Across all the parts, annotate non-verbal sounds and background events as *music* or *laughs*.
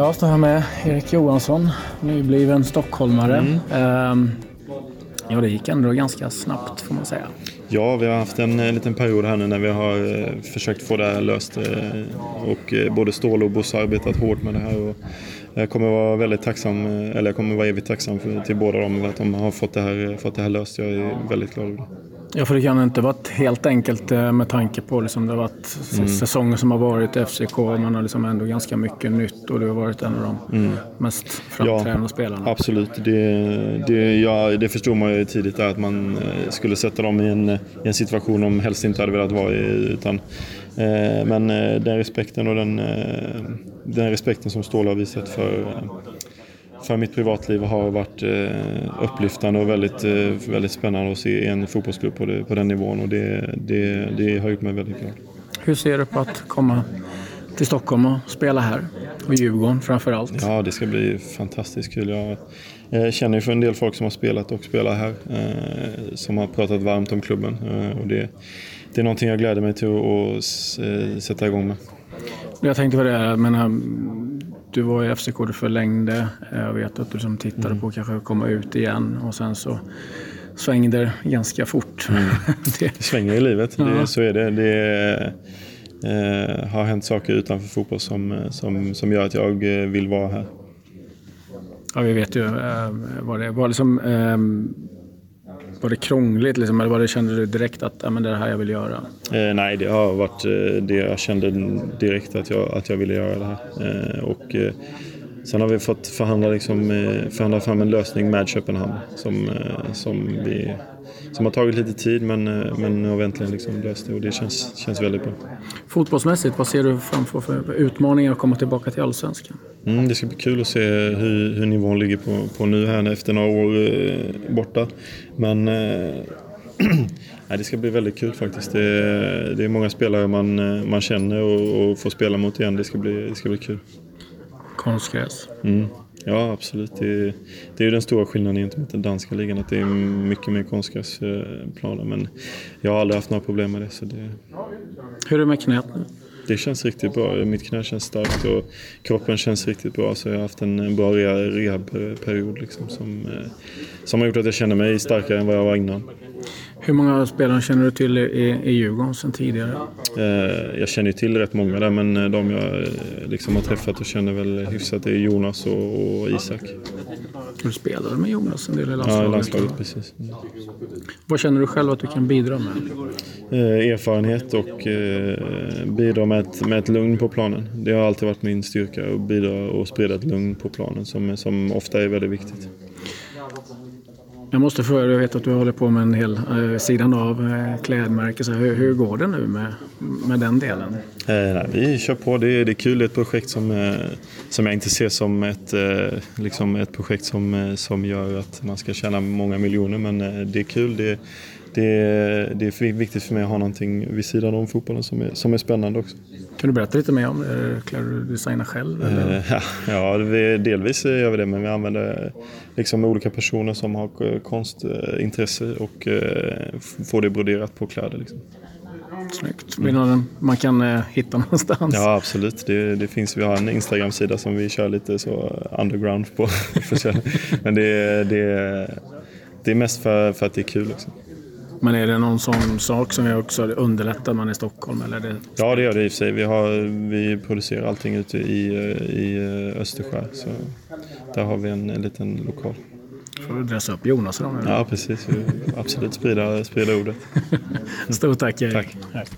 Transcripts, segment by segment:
Jag står här med Erik Johansson, nybliven stockholmare. Mm. Ehm, ja, det gick ändå ganska snabbt får man säga. Ja, vi har haft en, en liten period här nu när vi har eh, försökt få det här löst. Eh, och eh, både Ståhl och Bosse har arbetat hårt med det här. Och jag kommer vara väldigt tacksam, eller jag kommer vara evigt tacksam för, till båda dem att de har fått det här, fått det här löst. Jag är väldigt glad över det. Ja, för det kan inte varit helt enkelt eh, med tanke på liksom det har varit mm. säsonger som har varit i FCK. Man har liksom ändå ganska mycket nytt och du har varit en av de mm. mest framträdande ja, spelarna. Absolut, det, det, ja, det förstod man ju tidigt där att man eh, skulle sätta dem i en, i en situation de helst inte hade velat vara i. Utan, eh, men den respekten och den, den respekten som Ståhl har visat för för mitt privatliv har varit eh, upplyftande och väldigt, eh, väldigt spännande att se en fotbollsklubb på, det, på den nivån och det, det, det har gjort mig väldigt glad. Hur ser du på att komma till Stockholm och spela här? Och Djurgården framför allt. Ja, det ska bli fantastiskt kul. Jag eh, känner ju för en del folk som har spelat och spelar här, som har pratat varmt om klubben. Och det, det är någonting jag gläder mig till att sätta igång med. Jag tänkte på det, men du var i FCK, du förlängde. Jag vet att du som tittade mm. på kanske komma ut igen och sen så svängde det ganska fort. Mm. *laughs* det svänger i livet, ja. det, så är det. det eh, har hänt saker utanför fotboll som, som, som gör att jag eh, vill vara här. Ja, vi vet ju eh, vad det var. Liksom, eh, var det krångligt liksom, eller var det, kände du direkt att ja, men det är det här jag vill göra? Eh, nej, det har varit eh, det jag kände direkt att jag, att jag ville göra det här. Eh, och, eh, sen har vi fått förhandla, liksom, eh, förhandla fram en lösning med Köpenhamn som, eh, som, vi, som har tagit lite tid men, men har äntligen liksom löst det och det känns, känns väldigt bra. Fotbollsmässigt, vad ser du framför för utmaningar att komma tillbaka till Allsvenskan? Mm, det ska bli kul att se hur, hur nivån ligger på, på nu här efter några år eh, borta. Men eh, *clears throat* nej, det ska bli väldigt kul faktiskt. Det, det är många spelare man, eh, man känner och, och får spela mot igen. Det ska bli, det ska bli kul. Konstgräs? Mm. Ja, absolut. Det, det är ju den stora skillnaden gentemot den danska ligan, att det är mycket mer konstgräsplaner. Men jag har aldrig haft några problem med det. Så det... Hur är det med knät nu? det känns riktigt bra. Mitt knä känns starkt och kroppen känns riktigt bra. Så jag har haft en bra rehabperiod liksom, som, eh, som har gjort att jag känner mig starkare än vad jag var innan. Hur många spelare känner du till i, i Djurgården sedan tidigare? Eh, jag känner till rätt många där, men eh, de jag liksom har träffat och känner väl hyfsat är Jonas och, och Isak. Du spelade med Jonas en del i landslaget? Ja, landslaget precis. Mm. Vad känner du själv att du kan bidra med? Eh, erfarenhet och eh, bidra med ett, med ett lugn på planen. Det har alltid varit min styrka att bidra och sprida ett lugn på planen som, som ofta är väldigt viktigt. Jag måste fråga, jag vet att du håller på med en hel eh, sidan av eh, klädmärke. Så hur, hur, går det nu med, med den delen? Eh, vi kör på. Det är, det är kul. Det är ett projekt som, eh, som jag inte ser som ett, eh, liksom ett projekt som, eh, som gör att man ska tjäna många miljoner. Men eh, det är kul. Det, det, det är viktigt för mig att ha någonting vid sidan om fotbollen som är, som är spännande också. Kan du berätta lite mer om det? Klär du designa själv? Eller? *laughs* Ja, delvis gör vi det, men vi använder liksom olika personer som har konstintresse och får det broderat på kläder. Liksom. Snyggt. Vill man kan eh, hitta *laughs* någonstans? Ja, absolut. Det, det, finns, vi har en Instagram-sida som vi kör lite så underground på. *laughs* Men det, det, det är mest för, för att det är kul. Också. Men är det någon sån sak som också underlättar man i Stockholm? Eller det... Ja, det gör det i och för sig. Vi, har, vi producerar allting ute i, i Österskär. Så där har vi en, en liten lokal får du dressa upp Jonas då nu. Ja, precis. Absolut sprida, sprida ordet. *laughs* Stort tack Erik. Tack.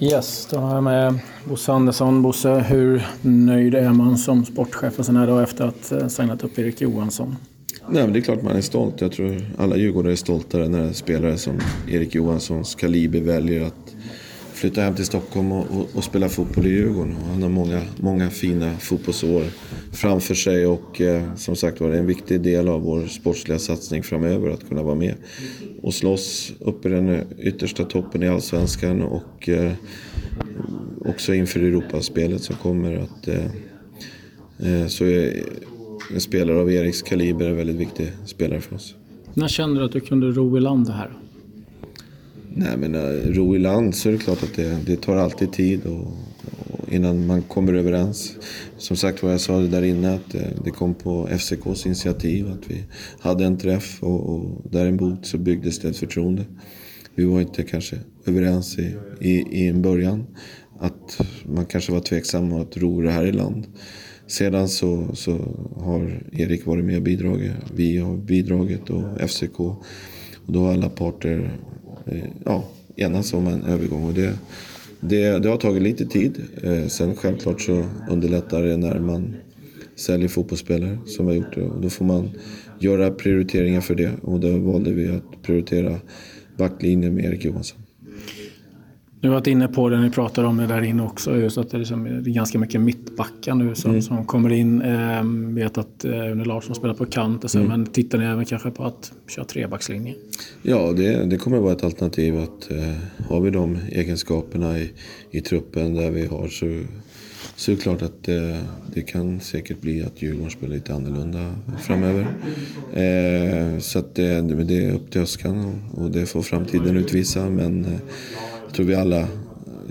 Yes, då har jag med Bosse Andersson. Bosse, hur nöjd är man som sportchef en sån här dag efter att ha eh, signat upp Erik Johansson? Nej, men det är klart man är stolt. Jag tror alla Djurgårdare är stoltare när spelare som Erik Johanssons kaliber väljer att flytta hem till Stockholm och, och, och spela fotboll i Djurgården. Och han har många, många fina fotbollsår framför sig och eh, som sagt var det är en viktig del av vår sportsliga satsning framöver att kunna vara med och slåss upp i den yttersta toppen i Allsvenskan och eh, också inför Europaspelet som kommer. att eh, eh Så är en spelare av Eriks kaliber en väldigt viktig spelare för oss. När kände du att du kunde ro i land det här? Nej men uh, ro i land så är det klart att det, det tar alltid tid och, och innan man kommer överens. Som sagt vad jag sa det där inne att det kom på FCKs initiativ att vi hade en träff och, och däremot så byggdes det ett förtroende. Vi var inte kanske överens i, i, i en början. Att man kanske var tveksam att ro det här i land. Sedan så, så har Erik varit med och bidragit. Vi har bidragit och FCK. Och då har alla parter eh, ja, enats om en övergång. Och det, det, det har tagit lite tid. Eh, sen självklart så underlättar det när man säljer fotbollsspelare som vi har gjort det. Och då får man göra prioriteringar för det. Och då valde vi att prioritera backlinjen med Erik Johansson. Du har varit inne på det, ni pratar om det där inne också, just att det är, liksom, det är ganska mycket mittbackar nu som, mm. som kommer in. Eh, vet att eh, Une Larsson spelar på kant, och så, mm. men tittar ni även kanske på att köra trebackslinje? Ja, det, det kommer vara ett alternativ. att eh, Har vi de egenskaperna i, i truppen där vi har så, så är det klart att eh, det kan säkert bli att Djurgården spelar lite annorlunda framöver. Eh, så att det, det, är upp till Öskan och, och det får framtiden utvisa. Men eh, tror vi alla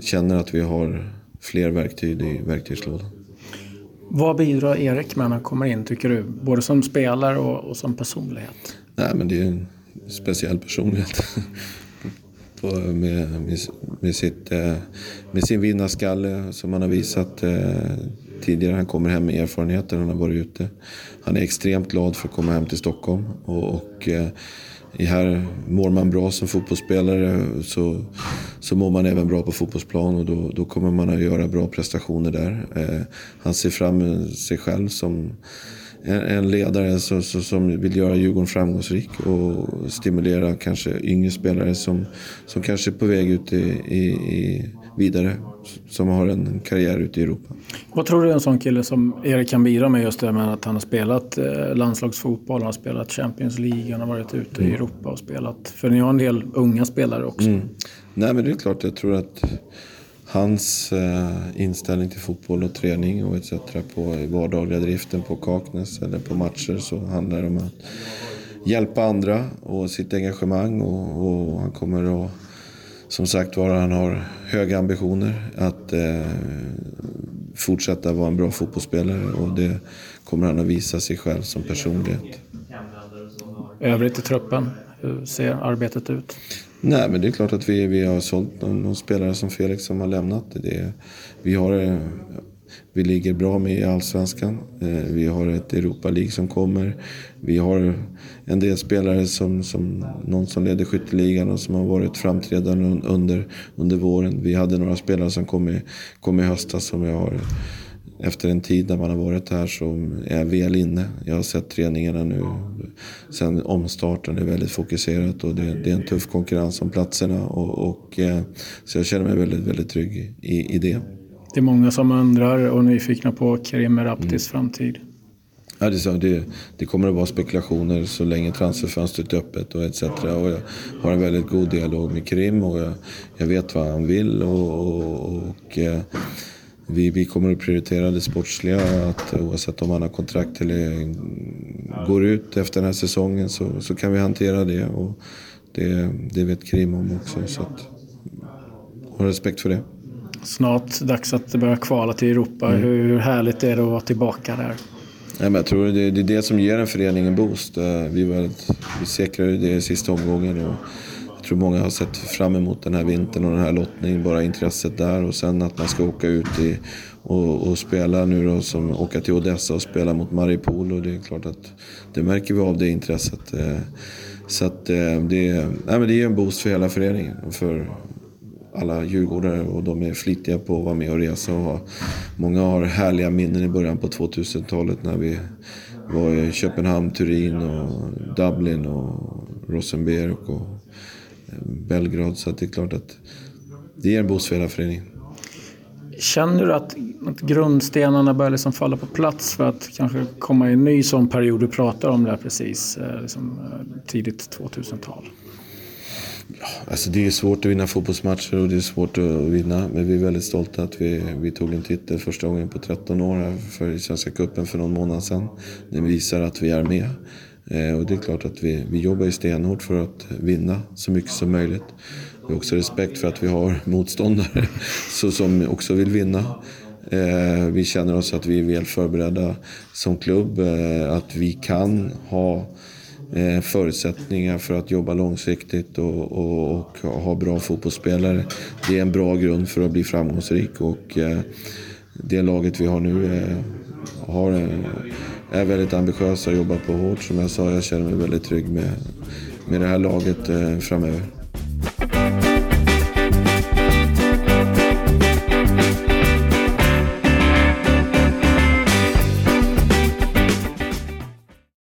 känner att vi har fler verktyg i verktygslådan. Vad bidrar Erik med när han kommer in, tycker du? Både som spelare och, och som personlighet? Nej, men det är en speciell personlighet. *laughs* med, med, med, sitt, eh, med sin vinnarskalle som han har visat eh, tidigare. Han kommer hem med erfarenheter, han har varit ute. Han är extremt glad för att komma hem till Stockholm. Och, och eh, här mår man bra som fotbollsspelare så, så mår man även bra på fotbollsplan och då, då kommer man att göra bra prestationer där. Eh, han ser fram sig själv som en, ledare som, som vill göra Djurgården framgångsrik och stimulera kanske yngre spelare som, som kanske är på väg ut i, i vidare som har en karriär ute i Europa. Vad tror du en sån kille som Erik kan bidra med just det med att han har spelat eh, landslagsfotboll, han har spelat Champions League, han har varit ute mm. i Europa och spelat. För ni har en del unga spelare också. Mm. Nej men det är klart, jag tror att hans eh, inställning till fotboll och träning och etc. på vardagliga driften på Kaknäs eller på matcher så handlar det om att hjälpa andra och sitt engagemang och, och han kommer att som sagt var, han har höga ambitioner att eh, fortsätta vara en bra fotbollsspelare och det kommer han att visa sig själv som personlighet. Övrigt i truppen, hur ser arbetet ut? Nej, men det är klart att vi, vi har sålt någon, spelare som Felix som har lämnat. Det, vi har eh, vi ligger bra med i Allsvenskan. Eh, vi har ett Europa League som kommer. Vi har en del spelare som, som någon som leder skytteligan och som har varit framträdande under, under våren. Vi hade några spelare som kom i, kom i höstas som jag har efter en tid när man har varit här så är väl inne. Jag har sett träningarna nu sen omstarten. Det är väldigt fokuserat och det, det är en tuff konkurrens om platserna. Och, och, eh, så jag känner mig väldigt, väldigt trygg i, i det. Det är många som undrar och är nyfikna på Karim Merabtis mm. framtid. Ja, det, det, det, kommer att vara spekulationer så länge transferfönstret är öppet och etc. Och jag har en väldigt god dialog med Karim och jag, jag vet vad han vill. och, och, och eh, vi, vi kommer att prioritera det sportsliga. Att oavsett om han har kontrakt eller går ut efter den här säsongen så, så kan vi hantera det. Och det, det vet Krim om också. Så att, ha respekt för det. Snart dags att börja kvala till Europa. Mm. Hur härligt är det att vara tillbaka där? Ja, men jag tror det, det är det som ger en förening en boost. Eh, vi, vi säkrade det i sista omgången. Och jag tror många har sett fram emot den här vintern och den här lottningen. Bara intresset där och sen att man ska åka ut i, och, och spela nu då, som åka till Odessa och spela mot Maripol. Och det är klart att det märker vi av det intresset. Eh, så att eh, det, nej, men det ger en boost för hela föreningen. För alla djurgårdare och de är flitiga på att vara med och resa. Och många har härliga minnen i början på 2000-talet när vi var i Köpenhamn, Turin och Dublin och Rosenberg och eh, Belgrad. Så det är klart att det ger en boost. Känner du att, att grundstenarna börjar liksom falla på plats för att kanske komma i en ny sån period? Du pratar om där precis, eh, liksom, eh, tidigt 2000-tal. Alltså det är svårt att vinna fotbollsmatcher och det är svårt att vinna. Men vi är väldigt stolta att vi, vi tog en titel första gången på 13 år här för Svenska Cupen för någon månad sedan. Det visar att vi är med. Eh, och det är klart att vi, vi jobbar stenhårt för att vinna så mycket som möjligt. Vi har också respekt för att vi har *laughs* motståndare *laughs* så, som också vill vinna. Eh, vi känner oss att vi är väl förberedda som klubb. Eh, att vi kan ha Eh, förutsättningar för att jobba långsiktigt och, och, och, ha bra fotbollsspelare. Det är en bra grund för att bli framgångsrik och eh, det laget vi har nu är, har, är väldigt ambitiösa och jobbar på hårt. Som jag sa, jag känner mig väldigt trygg med, med det här laget framöver.